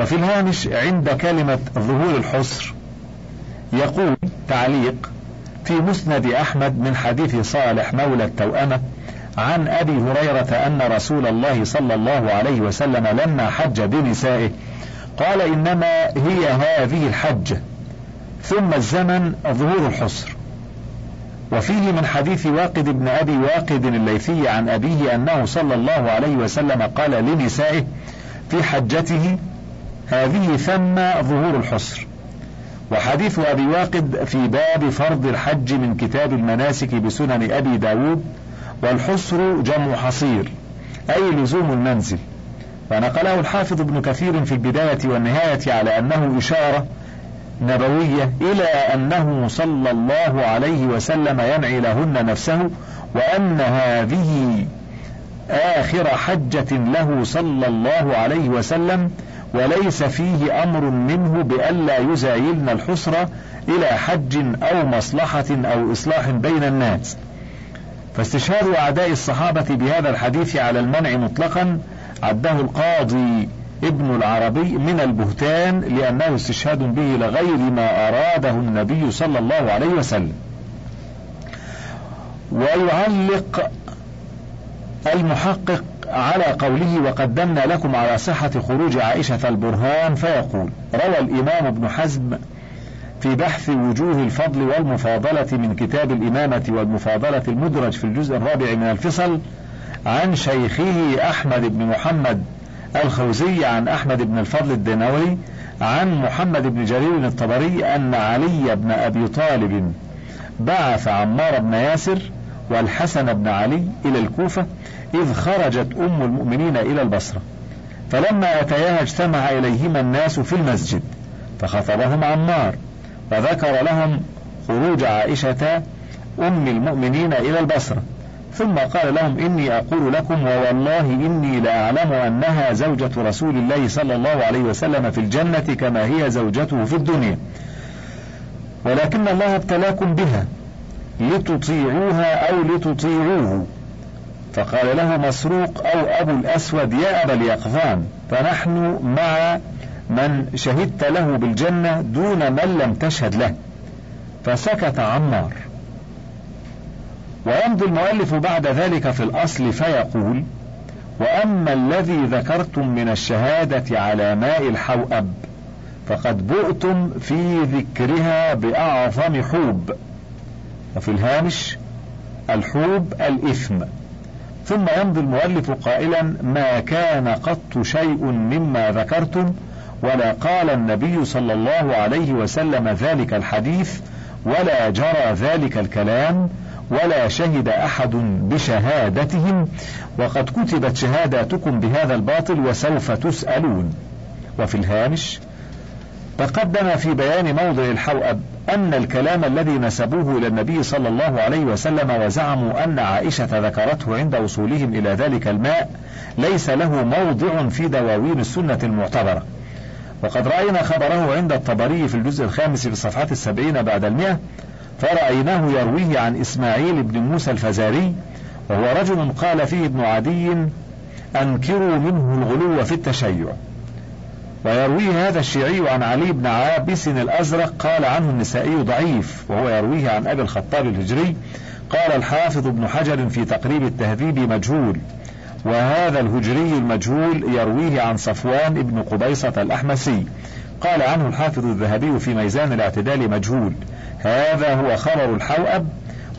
وفي الهامش عند كلمة ظهور الحصر يقول تعليق في مسند أحمد من حديث صالح مولى التوأمة عن أبي هريرة أن رسول الله صلى الله عليه وسلم لما حج بنسائه قال إنما هي هذه الحجة ثم الزمن ظهور الحصر وفيه من حديث واقد بن أبي واقد الليثي عن أبيه أنه صلى الله عليه وسلم قال لنسائه في حجته هذه ثم ظهور الحصر. وحديث أبي واقد في باب فرض الحج من كتاب المناسك بسنن أبي داود والحصر جمع حصير أي لزوم المنزل. ونقله الحافظ ابن كثير في البداية والنهاية على أنه إشارة نبوية إلى أنه صلى الله عليه وسلم ينعي لهن نفسه وأن هذه آخر حجة له صلى الله عليه وسلم وليس فيه أمر منه بألا يزايلن الحسرة إلى حج أو مصلحة أو إصلاح بين الناس. فاستشهاد أعداء الصحابة بهذا الحديث على المنع مطلقا عده القاضي ابن العربي من البهتان لأنه استشهاد به لغير ما أراده النبي صلى الله عليه وسلم. ويعلق المحقق على قوله وقدمنا لكم على صحة خروج عائشة البرهان فيقول روى الإمام ابن حزم في بحث وجوه الفضل والمفاضلة من كتاب الإمامة والمفاضلة المدرج في الجزء الرابع من الفصل عن شيخه أحمد بن محمد الخوزي عن أحمد بن الفضل الدنوري عن محمد بن جرير الطبري أن علي بن أبي طالب بعث عمار بن ياسر والحسن بن علي إلى الكوفة إذ خرجت أم المؤمنين إلى البصرة فلما أتياها اجتمع إليهما الناس في المسجد فخطبهم عمار وذكر لهم خروج عائشة أم المؤمنين إلى البصرة ثم قال لهم إني أقول لكم ووالله إني لأعلم أنها زوجة رسول الله صلى الله عليه وسلم في الجنة كما هي زوجته في الدنيا ولكن الله ابتلاكم بها لتطيعوها أو لتطيعوه. فقال له مسروق أو أبو الأسود يا أبا اليقظان فنحن مع من شهدت له بالجنة دون من لم تشهد له. فسكت عمار. ويمضي المؤلف بعد ذلك في الأصل فيقول وأما الذي ذكرتم من الشهادة على ماء الحوأب فقد بؤتم في ذكرها بأعظم حوب. وفي الهامش الحوب الإثم. ثم يمضي المؤلف قائلا ما كان قط شيء مما ذكرتم؟ ولا قال النبي صلى الله عليه وسلم ذلك الحديث ولا جرى ذلك الكلام ولا شهد أحد بشهادتهم. وقد كتبت شهاداتكم بهذا الباطل وسوف تسألون. وفي الهامش تقدم في بيان موضع الحوأب أن الكلام الذي نسبوه إلى النبي صلى الله عليه وسلم وزعموا أن عائشة ذكرته عند وصولهم إلى ذلك الماء ليس له موضع في دواوين السنة المعتبرة. وقد رأينا خبره عند الطبري في الجزء الخامس في الصفحات السبعين بعد المئة فرأيناه يرويه عن إسماعيل بن موسى الفزاري وهو رجل قال فيه ابن عدي أنكروا منه الغلو في التشيع. ويرويه هذا الشيعي عن علي بن عابس الأزرق قال عنه النسائي ضعيف وهو يرويه عن أبي الخطاب الهجري قال الحافظ ابن حجر في تقريب التهذيب مجهول وهذا الهجري المجهول يرويه عن صفوان بن قبيصة الأحمسي قال عنه الحافظ الذهبي في ميزان الاعتدال مجهول هذا هو خبر الحوأب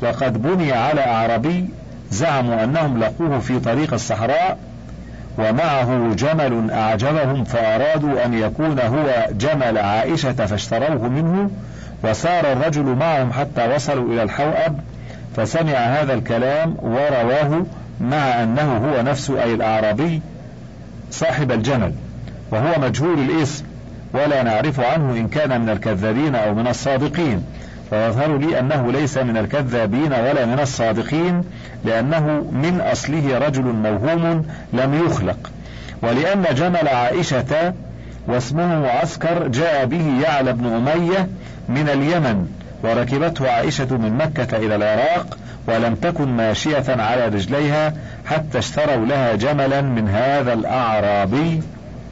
وقد بني على أعربي زعموا أنهم لقوه في طريق الصحراء ومعه جمل أعجبهم فأرادوا أن يكون هو جمل عائشة فاشتروه منه وسار الرجل معهم حتى وصلوا إلى الحوأب فسمع هذا الكلام ورواه مع أنه هو نفسه أي الأعرابي صاحب الجمل وهو مجهول الاسم ولا نعرف عنه إن كان من الكذابين أو من الصادقين. فيظهر لي أنه ليس من الكذابين ولا من الصادقين لأنه من أصله رجل موهوم لم يخلق. ولأن جمل عائشة واسمه معسكر جاء به يعلى بن أمية من اليمن وركبته عائشة من مكة إلى العراق ولم تكن ماشية على رجليها حتى اشتروا لها جملا من هذا الأعرابي.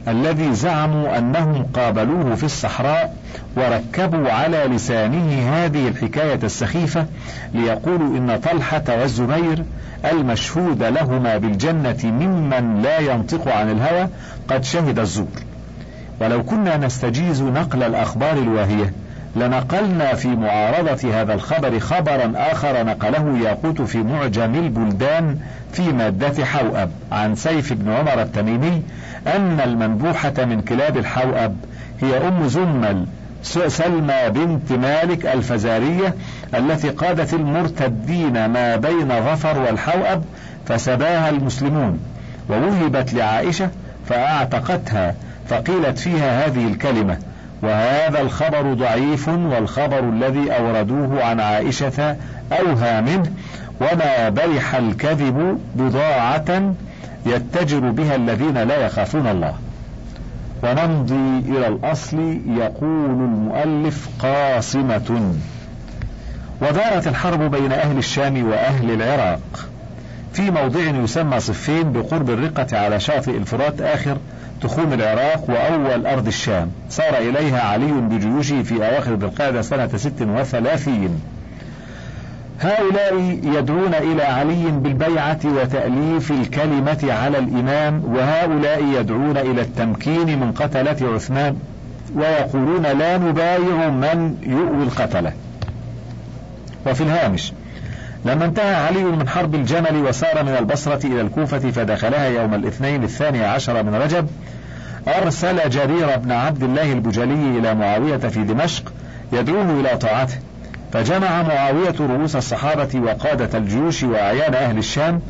الذي زعموا أنهم قابلوه في الصحراء وركبوا على لسانه هذه الحكاية السخيفة ليقولوا إن طلحة والزبير المشهود لهما بالجنة ممن لا ينطق عن الهوى قد شهد الزور. ولو كنا نستجيز نقل الأخبار الواهية لنقلنا في معارضة هذا الخبر خبرا آخر نقله ياقوت في معجم البلدان في مادة حوأب عن سيف بن عمر التميمي أن المنبوحة من كلاب الحوأب هي أم زمل سلمى بنت مالك الفزارية التي قادت المرتدين ما بين ظفر والحوأب فسباها المسلمون. ووهبت لعائشة فأعتقتها فقيلت فيها هذه الكلمة وهذا الخبر ضعيف والخبر الذي أوردوه عن عائشة أوهى منه وما برح الكذب بضاعة يتجر بها الذين لا يخافون الله. ونمضي إلى الأصل يقول المؤلف قاصمة. ودارت الحرب بين أهل الشام وأهل العراق. في موضع يسمى صفين بقرب الرقة على شاطئ الفرات آخر تخوم العراق وأول أرض الشام. صار إليها علي بجيوشه في أواخر ذي سنة ست وثلاثين. هؤلاء يدعون إلى علي بالبيعة وتأليف الكلمة على الإمام وهؤلاء يدعون إلى التمكين من قتلة عثمان ويقولون لا نبايع من يؤوي القتلة. وفي الهامش لما انتهى علي من حرب الجمل وسار من البصرة إلى الكوفة فدخلها يوم الاثنين الثاني عشر من رجب أرسل جرير بن عبد الله البجلي إلى معاوية في دمشق يدعوه إلى طاعته. فجمع معاوية رؤوس الصحابة وقادة الجيوش وأعيان أهل الشام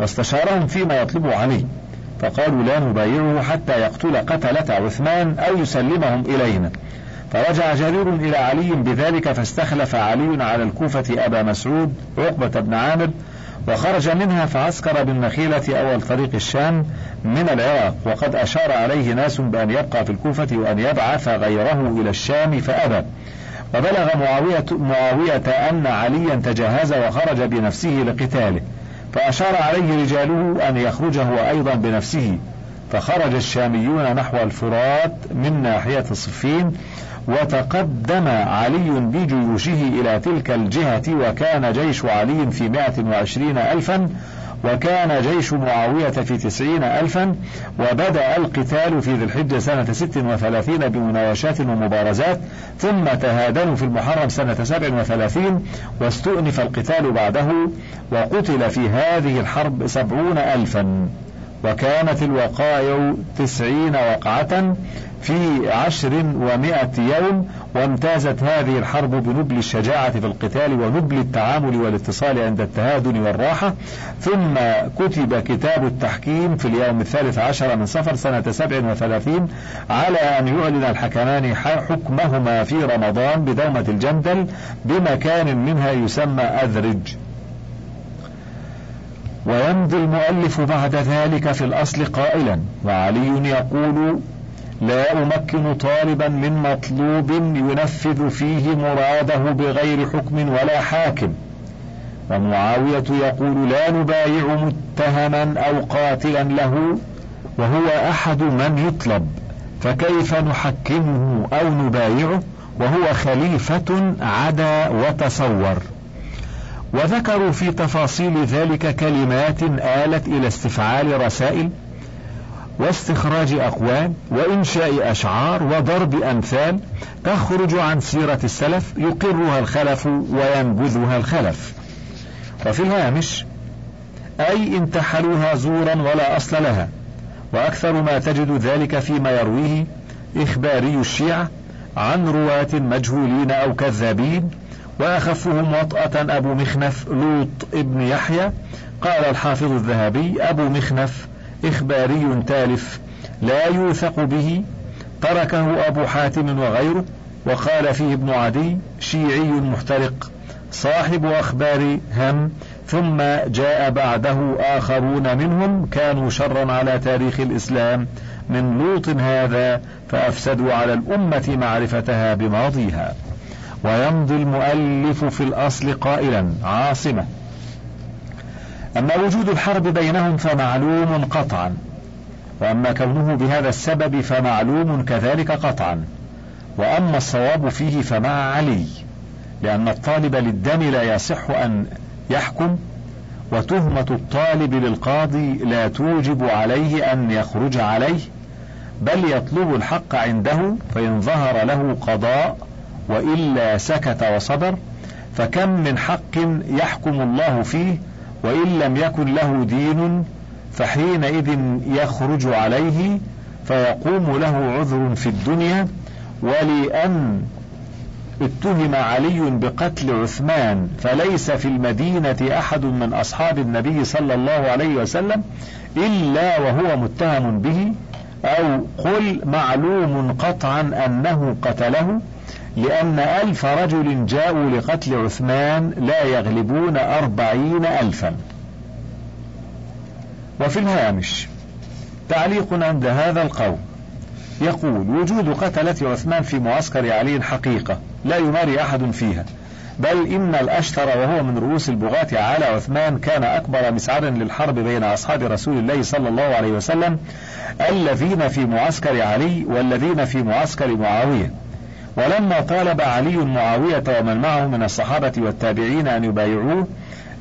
واستشارهم فيما يطلب علي. فقالوا لا نبايعه حتى يقتل قتلة عثمان أو يسلمهم إلينا. فرجع جرير إلى علي بذلك فاستخلف علي على الكوفة أبا مسعود عقبة بن عامر وخرج منها فعسكر بالنخيلة أول طريق الشام من العراق. وقد أشار عليه ناس بأن يبقى في الكوفة وأن يبعث غيره إلى الشام فأبى. وبلغ معاوية, معاوية أن عليا تجهز وخرج بنفسه لقتاله. فأشار عليه رجاله أن يخرج هو أيضا بنفسه. فخرج الشاميون نحو الفرات من ناحية صفين وتقدم علي بجيوشه إلى تلك الجهة وكان جيش علي في مائة وعشرين ألفا وكان جيش معاوية في تسعين ألفا وبدأ القتال في ذي الحجة سنة ست وثلاثين بمناوشات ومبارزات ثم تهادنوا في المحرم سنة سبع وثلاثين واستؤنف القتال بعده وقتل في هذه الحرب سبعون ألفا. وكانت الوقائع تسعين وقعة في عشر ومائة يوم وامتازت هذه الحرب بنبل الشجاعة في القتال ونبل التعامل والاتصال عند التهادن والراحة. ثم كتب كتاب التحكيم في اليوم الثالث عشر من صفر سنة سبع وثلاثين على أن يعلن الحكمان حكمهما في رمضان بدومة الجندل بمكان منها يسمى أذرج. ويمضي المؤلف بعد ذلك في الأصل قائلا وعلي يقول لا أمكن طالبا من مطلوب ينفذ فيه مراده بغير حكم ولا حاكم ومعاوية يقول لا نبايع متهما أو قاتلا له وهو أحد من يطلب فكيف نحكمه أو نبايعه؟ وهو خليفة عدا وتصور وذكروا في تفاصيل ذلك كلمات آلت إلى استفعال رسائل واستخراج أقوال وإنشاء أشعار وضرب أمثال تخرج عن سيرة السلف يقرها الخلف وينبذها الخلف. وفي الهامش أي انتحلوها زورا ولا أصل لها وأكثر ما تجد ذلك فيما يرويه إخباري الشيعة عن رواة مجهولين أو كذابين وأخفهم وطأة أبو مخنف لوط ابن يحيى قال الحافظ الذهبي أبو مخنف إخباري تالف لا يوثق به تركه أبو حاتم وغيره وقال فيه ابن عدي شيعي محترق صاحب أخبار هم ثم جاء بعده آخرون منهم كانوا شرا على تاريخ الإسلام من لوط هذا فأفسدوا على الأمة معرفتها بماضيها. ويمضي المؤلف في الأصل قائلا عاصمة. أما وجود الحرب بينهم فمعلوم قطعا. وأما كونه بهذا السبب فمعلوم كذلك قطعا. وأما الصواب فيه فمع علي لأن الطالب للدم لا يصح أن يحكم وتهمة الطالب للقاضي لا توجب عليه أن يخرج عليه بل يطلب الحق عنده فإن ظهر له قضاء وإلا سكت وصبر فكم من حق يحكم الله فيه وإن لم يكن له دين فحينئذ يخرج عليه فيقوم له عذر في الدنيا. ولأن اتهم علي بقتل عثمان فليس في المدينة أحد من أصحاب النبي صلى الله عليه وسلم إلا وهو متهم به أو قل معلوم قطعا أنه قتله. لأن ألف رجل جاءوا لقتل عثمان لا يغلبون أربعين ألفا. وفي الهامش تعليق عند هذا القول يقول وجود قتلة عثمان في معسكر علي حقيقة لا يماري أحد فيها بل إن الأشتر وهو من رؤوس البغاة على عثمان كان أكبر مسعر للحرب بين أصحاب رسول الله صلى الله عليه وسلم الذين في معسكر علي والذين في معسكر معاوية. ولما طالب علي معاوية ومن معه من الصحابة والتابعين أن يبايعوه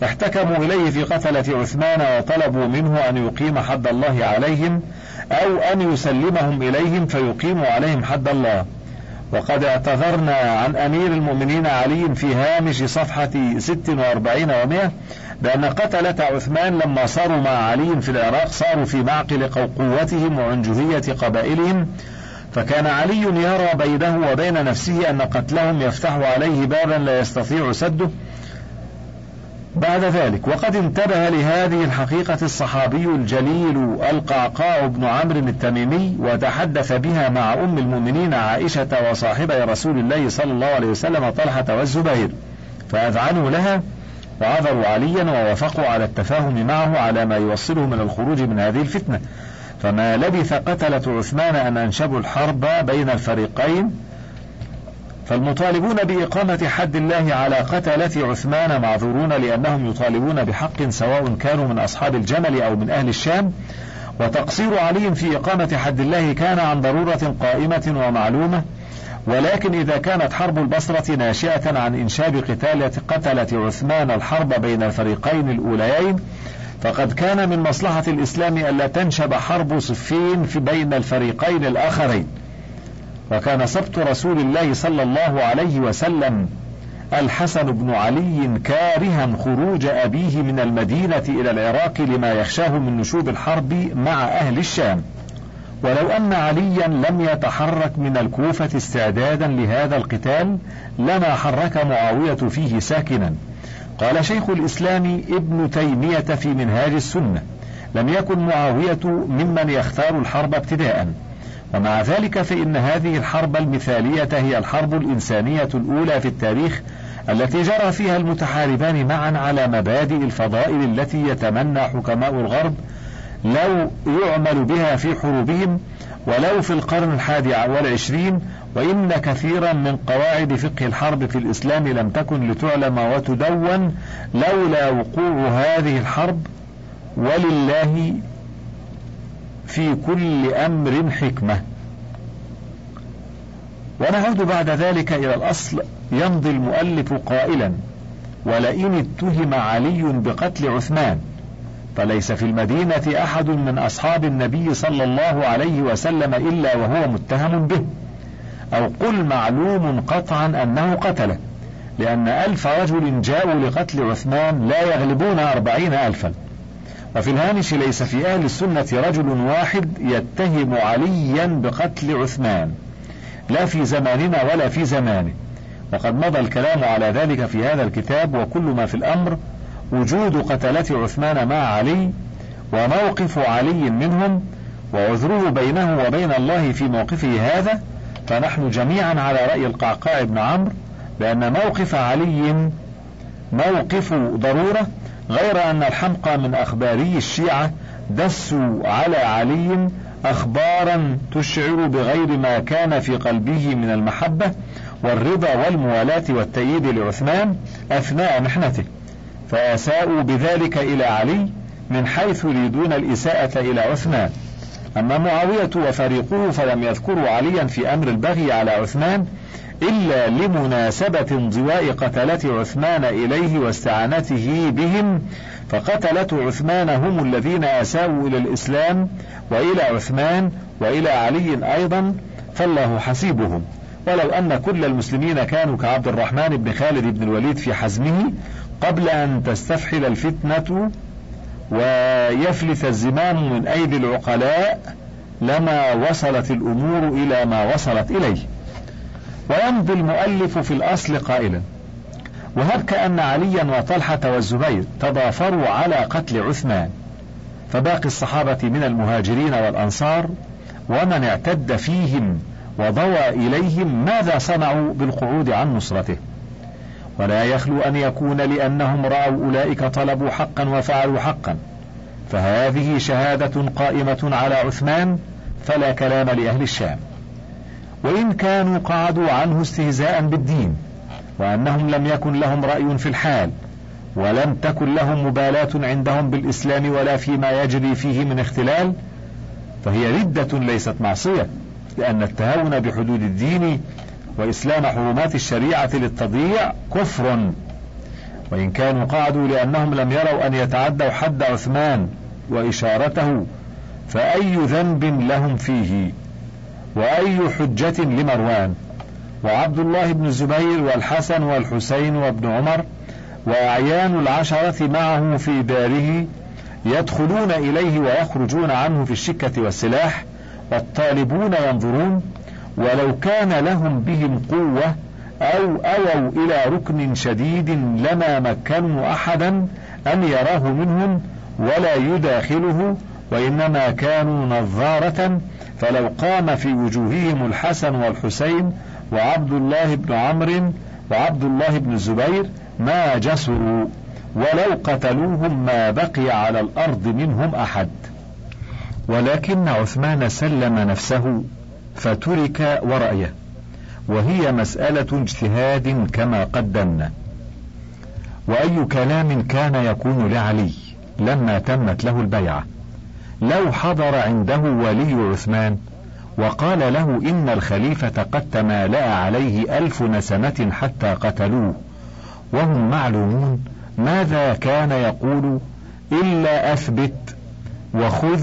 احتكموا إليه في قتلة عثمان وطلبوا منه أن يقيم حد الله عليهم أو أن يسلمهم إليهم فيقيموا عليهم حد الله. وقد اعتذرنا عن أمير المؤمنين علي في هامش صفحة 46 و100 بأن قتلة عثمان لما صاروا مع علي في العراق صاروا في معقل قوتهم وعنجهية قبائلهم فكان علي يرى بينه وبين نفسه أن قتلهم يفتح عليه بابا لا يستطيع سده بعد ذلك. وقد انتبه لهذه الحقيقة الصحابي الجليل القعقاع بن عمرو التميمي وتحدث بها مع أم المؤمنين عائشة وصاحبي رسول الله صلى الله عليه وسلم طلحة والزبير فأذعنوا لها وعذروا عليا ووافقوا على التفاهم معه على ما يوصله من الخروج من هذه الفتنة. فما لبث قتلة عثمان أن أنشبوا الحرب بين الفريقين؟ فالمطالبون بإقامة حد الله على قتلة عثمان معذورون لأنهم يطالبون بحق سواء كانوا من أصحاب الجمل أو من أهل الشام. وتقصير علي في إقامة حد الله كان عن ضرورة قائمة ومعلومة ولكن إذا كانت حرب البصرة ناشئة عن إنشاب قتالة قتلة عثمان الحرب بين الفريقين الأوليين فقد كان من مصلحة الإسلام ألا تنشب حرب صفين في بين الفريقين الآخرين. وكان سبط رسول الله صلى الله عليه وسلم الحسن بن علي كارها خروج أبيه من المدينة إلى العراق لما يخشاه من نشوب الحرب مع أهل الشام. ولو أن عليا لم يتحرك من الكوفة استعدادا لهذا القتال لما حرك معاوية فيه ساكنا. قال شيخ الإسلام ابن تيمية في منهاج السنة لم يكن معاوية ممن يختار الحرب ابتداء. ومع ذلك فإن هذه الحرب المثالية هي الحرب الإنسانية الأولى في التاريخ التي جرى فيها المتحاربان معا على مبادئ الفضائل التي يتمنى حكماء الغرب لو يعمل بها في حروبهم ولو في القرن الحادي والعشرين وإن كثيرا من قواعد فقه الحرب في الإسلام لم تكن لتعلم وتدون لولا وقوع هذه الحرب ولله في كل أمر حكمة. ونعود بعد ذلك إلى الأصل يمضي المؤلف قائلا ولئن اتهم علي بقتل عثمان فليس في المدينة أحد من أصحاب النبي صلى الله عليه وسلم إلا وهو متهم به. أو قل معلوم قطعا أنه قتله لأن ألف رجل جاءوا لقتل عثمان لا يغلبون أربعين ألفا. وفي الهامش ليس في أهل السنة رجل واحد يتهم عليا بقتل عثمان لا في زماننا ولا في زمانه. وقد مضى الكلام على ذلك في هذا الكتاب وكل ما في الأمر وجود قتلة عثمان مع علي وموقف علي منهم وعذره بينه وبين الله في موقفه هذا فنحن جميعا على رأي القعقاع بن عمرو بأن موقف علي موقف ضرورة غير أن الحمقى من أخباري الشيعة دسوا على علي أخبارا تشعر بغير ما كان في قلبه من المحبة والرضا والموالاة والتأييد لعثمان أثناء محنته. فأساءوا بذلك إلى علي من حيث يريدون الإساءة إلى عثمان. أما معاوية وفريقه فلم يذكروا عليا في أمر البغي على عثمان إلا لمناسبة انضواء قتلة عثمان إليه واستعانته بهم فقتلة عثمان هم الذين أساءوا إلى الإسلام وإلى عثمان وإلى علي أيضا فالله حسيبهم. ولو أن كل المسلمين كانوا كعبد الرحمن بن خالد بن الوليد في حزمه قبل أن تستفحل الفتنة ويفلت الزمام من أيدي العقلاء لما وصلت الأمور إلى ما وصلت إليه. ويمضي المؤلف في الأصل قائلا وهب كأن عليا وطلحة والزبير تضافروا على قتل عثمان فباقي الصحابة من المهاجرين والأنصار ومن اعتد فيهم وضوى إليهم ماذا صنعوا بالقعود عن نصرته؟ ولا يخلو أن يكون لأنهم رأوا أولئك طلبوا حقا وفعلوا حقا. فهذه شهادة قائمة على عثمان فلا كلام لأهل الشام. وإن كانوا قعدوا عنه استهزاء بالدين وأنهم لم يكن لهم رأي في الحال ولم تكن لهم مبالاة عندهم بالإسلام ولا فيما يجري فيه من اختلال فهي ردة ليست معصية لأن التهاون بحدود الدين وإسلام حرمات الشريعة للتضييع كفر. وإن كانوا قعدوا لأنهم لم يروا أن يتعدوا حد عثمان وإشارته فأي ذنب لهم فيه؟ وأي حجة لمروان؟ وعبد الله بن الزبير والحسن والحسين وابن عمر وأعيان العشرة معه في داره يدخلون إليه ويخرجون عنه في الشكة والسلاح والطالبون ينظرون ولو كان لهم بهم قوة أو أووا إلى ركن شديد لما مكنوا أحدا أن يراه منهم ولا يداخله وإنما كانوا نظارة فلو قام في وجوههم الحسن والحسين وعبد الله بن عمرو وعبد الله بن الزبير ما جسروا ولو قتلوهم ما بقي على الأرض منهم أحد. ولكن عثمان سلم نفسه فترك ورأيه. وهي مسألة اجتهاد كما قدمنا. وأي كلام كان يكون لعلي لما تمت له البيعة. لو حضر عنده ولي عثمان وقال له إن الخليفة قد تمالأ عليه ألف نسمة حتى قتلوه وهم معلومون ماذا كان يقول؟ إلا أثبت وخذ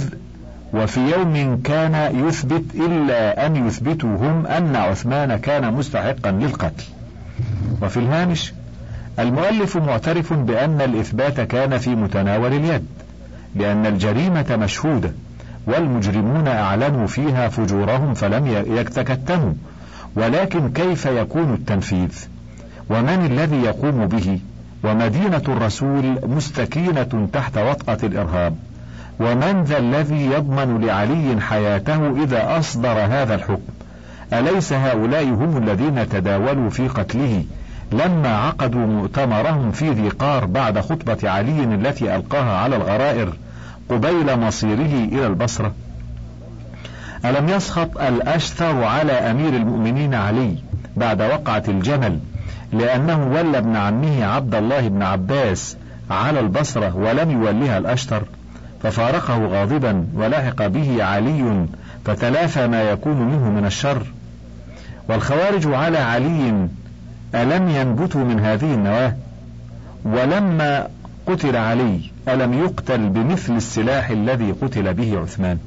وفي يوم كان يثبت إلا أن يثبتوا هم أن عثمان كان مستحقا للقتل. وفي الهامش المؤلف معترف بأن الإثبات كان في متناول اليد لأن الجريمة مشهودة والمجرمون أعلنوا فيها فجورهم فلم يتكتموا ولكن كيف يكون التنفيذ؟ ومن الذي يقوم به؟ ومدينة الرسول مستكينة تحت وطأة الإرهاب. ومن ذا الذي يضمن لعلي حياته إذا أصدر هذا الحكم؟ أليس هؤلاء هم الذين تداولوا في قتله لما عقدوا مؤتمرهم في ذي قار بعد خطبة علي التي ألقاها على الغرائر قبيل مصيره إلى البصرة؟ ألم يسخط الأشثر على أمير المؤمنين علي بعد وقعة الجمل لأنه ولى ابن عمه عبد الله بن عباس على البصرة ولم يولها الأشتر ففارقه غاضبا ولحق به علي فتلافى ما يكون منه من الشر. والخوارج على علي ألم ينبتوا من هذه النواة؟ ولما قتل علي ألم يقتل بمثل السلاح الذي قتل به عثمان؟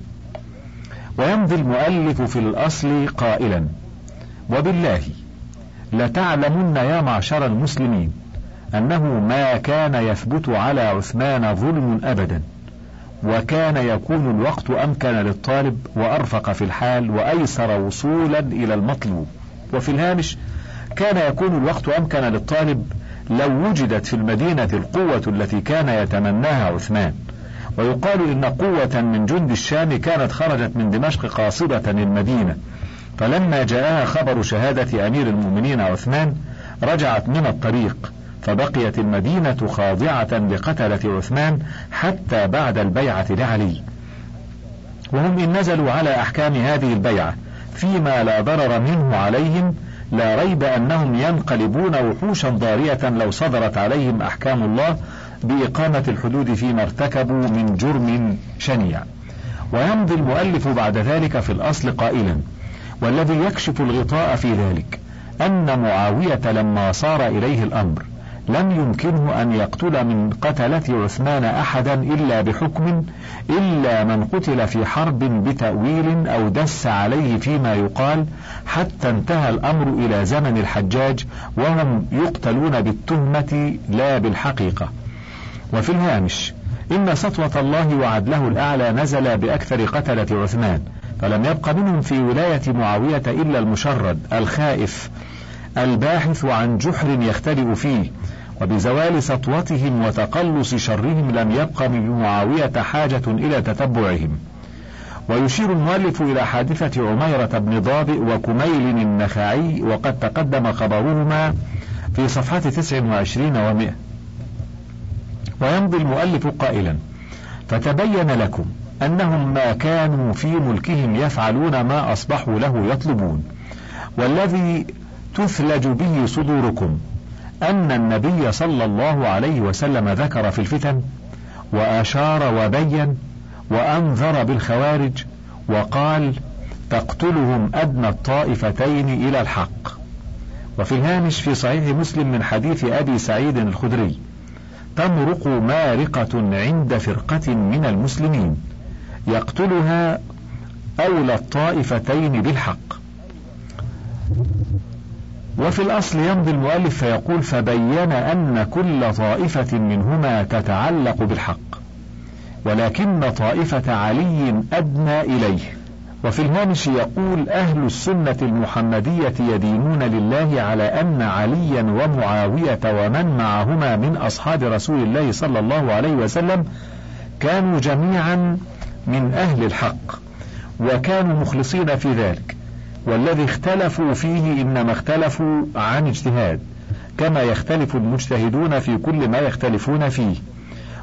ويمضي المؤلف في الأصل قائلا وبالله لتعلمن يا معشر المسلمين أنه ما كان يثبت على عثمان ظلم أبدا. وكان يكون الوقت أمكن للطالب وأرفق في الحال وأيسر وصولا إلى المطلوب. وفي الهامش كان يكون الوقت أمكن للطالب لو وجدت في المدينة القوة التي كان يتمناها عثمان. ويقال إن قوة من جند الشام كانت خرجت من دمشق قاصدة المدينة فلما جاءها خبر شهادة أمير المؤمنين عثمان رجعت من الطريق. فبقيت المدينة خاضعة لقتلة عثمان حتى بعد البيعة لعلي. وهم إن نزلوا على أحكام هذه البيعة فيما لا ضرر منه عليهم لا ريب أنهم ينقلبون وحوشا ضارية لو صدرت عليهم أحكام الله بإقامة الحدود فيما ارتكبوا من جرم شنيع. ويمضي المؤلف بعد ذلك في الأصل قائلا والذي يكشف الغطاء في ذلك أن معاوية لما صار إليه الأمر لم يمكنه أن يقتل من قتلة عثمان أحدا إلا بحكم إلا من قتل في حرب بتأويل أو دس عليه فيما يقال حتى انتهى الأمر إلى زمن الحجاج وهم يقتلون بالتهمة لا بالحقيقة. وفي الهامش إن سطوة الله وعدله الأعلى نزل بأكثر قتلة عثمان فلم يبق منهم في ولاية معاوية إلا المشرد الخائف الباحث عن جحر يختلئ فيه. وبزوال سطوتهم وتقلص شرهم لم يبق من معاوية حاجة إلى تتبعهم. ويشير المؤلف إلى حادثة عميرة بن ضابئ وكميل النخعي وقد تقدم خبرهما في صفحة 29 ومئة. ويمضي المؤلف قائلا فتبين لكم أنهم ما كانوا في ملكهم يفعلون ما أصبحوا له يطلبون والذي تثلج به صدوركم أن النبي صلى الله عليه وسلم ذكر في الفتن وأشار وبين وأنذر بالخوارج وقال تقتلهم أدنى الطائفتين إلى الحق. وفي الهامش في صحيح مسلم من حديث أبي سعيد الخدري تمرق مارقة عند فرقة من المسلمين يقتلها أولى الطائفتين بالحق. وفي الأصل يمضي المؤلف فيقول فبين أن كل طائفة منهما تتعلق بالحق ولكن طائفة علي أدنى إليه. وفي الهامش يقول أهل السنة المحمدية يدينون لله على أن عليا ومعاوية ومن معهما من أصحاب رسول الله صلى الله عليه وسلم كانوا جميعا من أهل الحق وكانوا مخلصين في ذلك. والذي اختلفوا فيه إنما اختلفوا عن اجتهاد كما يختلف المجتهدون في كل ما يختلفون فيه.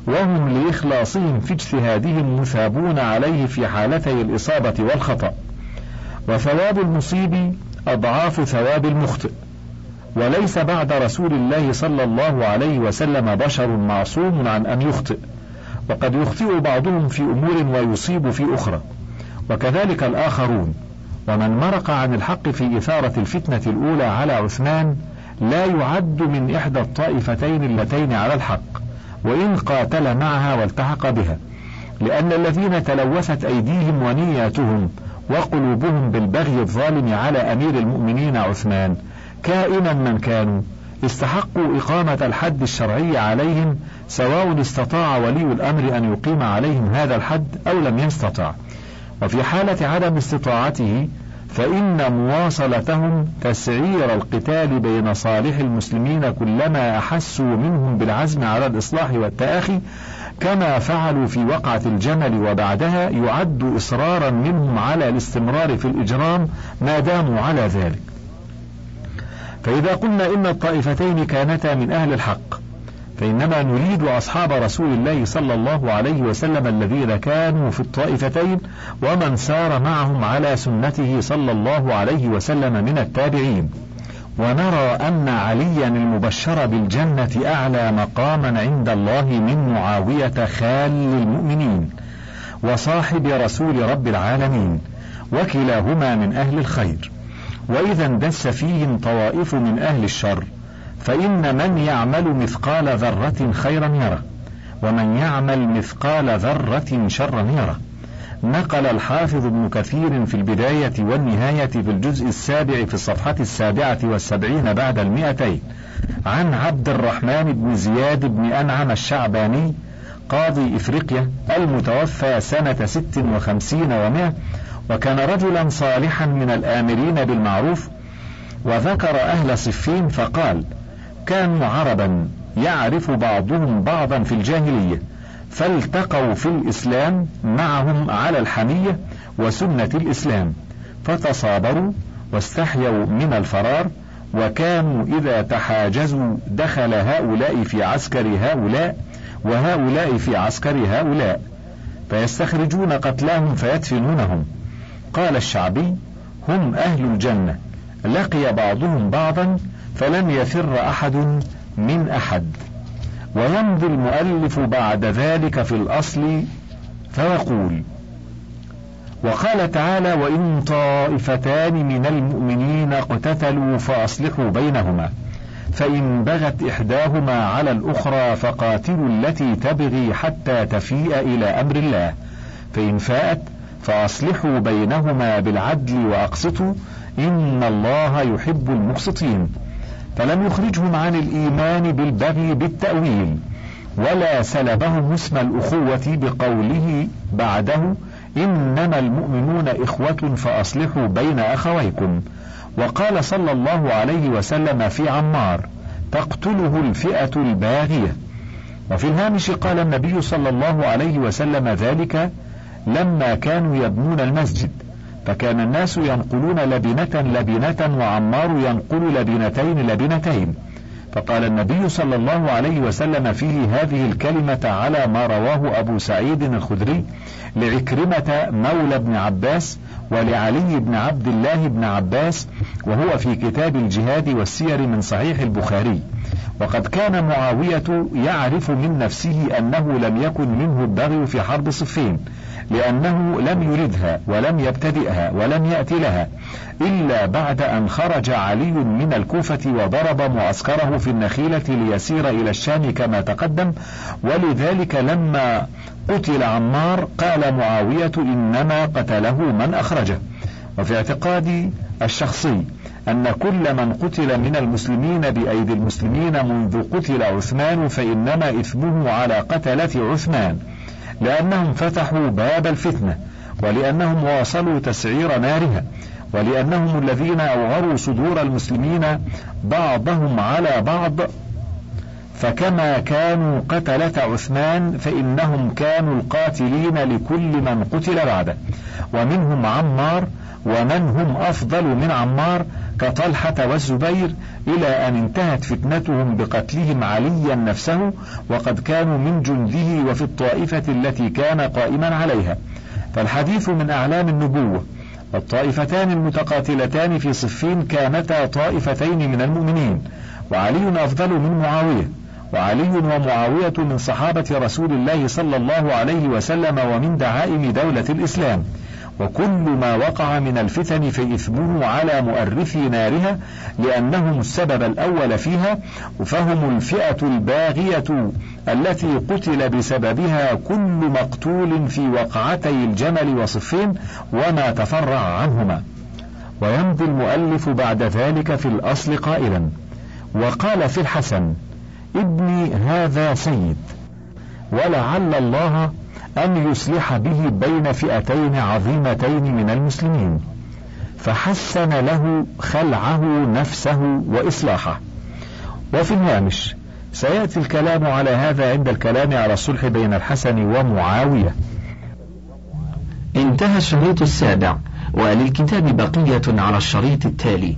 وهم لإخلاصهم في اجتهادهم مثابون عليه في حالتي الإصابة والخطأ. وثواب المصيب أضعاف ثواب المخطئ. وليس بعد رسول الله صلى الله عليه وسلم بشر معصوم عن أن يخطئ. وقد يخطئ بعضهم في أمور ويصيب في أخرى. وكذلك الآخرون. ومن مرق عن الحق في إثارة الفتنة الأولى على عثمان لا يعد من إحدى الطائفتين اللتين على الحق وإن قاتل معها والتحق بها. لأن الذين تلوثت أيديهم ونياتهم وقلوبهم بالبغي الظالم على أمير المؤمنين عثمان كائنا من كانوا استحقوا إقامة الحد الشرعي عليهم سواء استطاع ولي الأمر أن يقيم عليهم هذا الحد أو لم يستطع. وفي حالة عدم استطاعته فإن مواصلتهم تسعير القتال بين صالح المسلمين كلما أحسوا منهم بالعزم على الإصلاح والتآخي كما فعلوا في وقعة الجمل وبعدها يعد إصرارا منهم على الاستمرار في الإجرام ما داموا على ذلك. فإذا قلنا إن الطائفتين كانتا من أهل الحق فإنما نريد أصحاب رسول الله صلى الله عليه وسلم الذين كانوا في الطائفتين ومن سار معهم على سنته صلى الله عليه وسلم من التابعين. ونرى أن عليا المبشر بالجنة أعلى مقاما عند الله من معاوية خال المؤمنين وصاحب رسول رب العالمين وكلاهما من أهل الخير. وإذا اندس فيهم طوائف من أهل الشر فإن من يعمل مثقال ذرة خيرا يره ومن يعمل مثقال ذرة شرا يره. نقل الحافظ ابن كثير في البداية والنهاية في الجزء السابع في الصفحة السابعة والسبعين بعد المئتين عن عبد الرحمن بن زياد بن أنعم الشعباني قاضي إفريقيا المتوفى سنة ست وخمسين ومائة وكان رجلا صالحا من الآمرين بالمعروف وذكر أهل صفين فقال كانوا عربا يعرف بعضهم بعضا في الجاهلية فالتقوا في الإسلام معهم على الحمية وسنة الإسلام فتصابروا واستحيوا من الفرار وكانوا إذا تحاجزوا دخل هؤلاء في عسكر هؤلاء وهؤلاء في عسكر هؤلاء فيستخرجون قتلاهم فيدفنونهم. قال الشعبي هم أهل الجنة. لقي بعضهم بعضا فلم يفر أحد من أحد. ويمضي المؤلف بعد ذلك في الأصل فيقول وقال تعالى وإن طائفتان من المؤمنين اقتتلوا فأصلحوا بينهما فإن بغت إحداهما على الأخرى فقاتلوا التي تبغي حتى تفيء إلى أمر الله فإن فاءت فأصلحوا بينهما بالعدل وأقسطوا إن الله يحب المقسطين. فلم يخرجهم عن الإيمان بالبغي بالتأويل ولا سلبهم اسم الأخوة بقوله بعده إنما المؤمنون إخوة فأصلحوا بين أخويكم. وقال صلى الله عليه وسلم في عمار تقتله الفئة الباغية. وفي الهامش قال النبي صلى الله عليه وسلم ذلك لما كانوا يبنون المسجد. فكان الناس ينقلون لبنة لبنة وعمار ينقل لبنتين لبنتين. فقال النبي صلى الله عليه وسلم فيه هذه الكلمة على ما رواه أبو سعيد الخدري لعكرمة مولى بن عباس ولعلي بن عبد الله بن عباس وهو في كتاب الجهاد والسير من صحيح البخاري. وقد كان معاوية يعرف من نفسه أنه لم يكن منه البغي في حرب صفين. لأنه لم يردها ولم يبتدئها ولم يأت لها إلا بعد أن خرج علي من الكوفة وضرب معسكره في النخيلة ليسير إلى الشام كما تقدم. ولذلك لما قتل عمار قال معاوية إنما قتله من أخرجه. وفي اعتقادي الشخصي أن كل من قتل من المسلمين بأيدي المسلمين منذ قتل عثمان فإنما إثمه على قتلة عثمان. لأنهم فتحوا باب الفتنة ولأنهم واصلوا تسعير نارها ولأنهم الذين أوغروا صدور المسلمين بعضهم على بعض فكما كانوا قتلة عثمان فإنهم كانوا القاتلين لكل من قتل بعده. ومنهم عمار ومن هم أفضل من عمار كطلحة والزبير إلى أن انتهت فتنتهم بقتلهم عليا نفسه وقد كانوا من جنده وفي الطائفة التي كان قائما عليها. فالحديث من أعلام النبوة. والطائفتان المتقاتلتان في صفين كانتا طائفتين من المؤمنين. وعلي أفضل من معاوية. وعلي ومعاوية من صحابة رسول الله صلى الله عليه وسلم ومن دعائم دولة الإسلام. وكل ما وقع من الفتن فإثمه على مؤرثي نارها لأنهم السبب الأول فيها فهم الفئة الباغية التي قتل بسببها كل مقتول في وقعتي الجمل وصفين وما تفرع عنهما. ويمضي المؤلف بعد ذلك في الأصل قائلا وقال في الحسن ابني هذا سيد. ولعل الله أن يصلح به بين فئتين عظيمتين من المسلمين. فحسن له خلعه نفسه وإصلاحه. وفي الهامش سيأتي الكلام على هذا عند الكلام على الصلح بين الحسن ومعاوية. انتهى الشريط السابع وللكتاب بقية على الشريط التالي.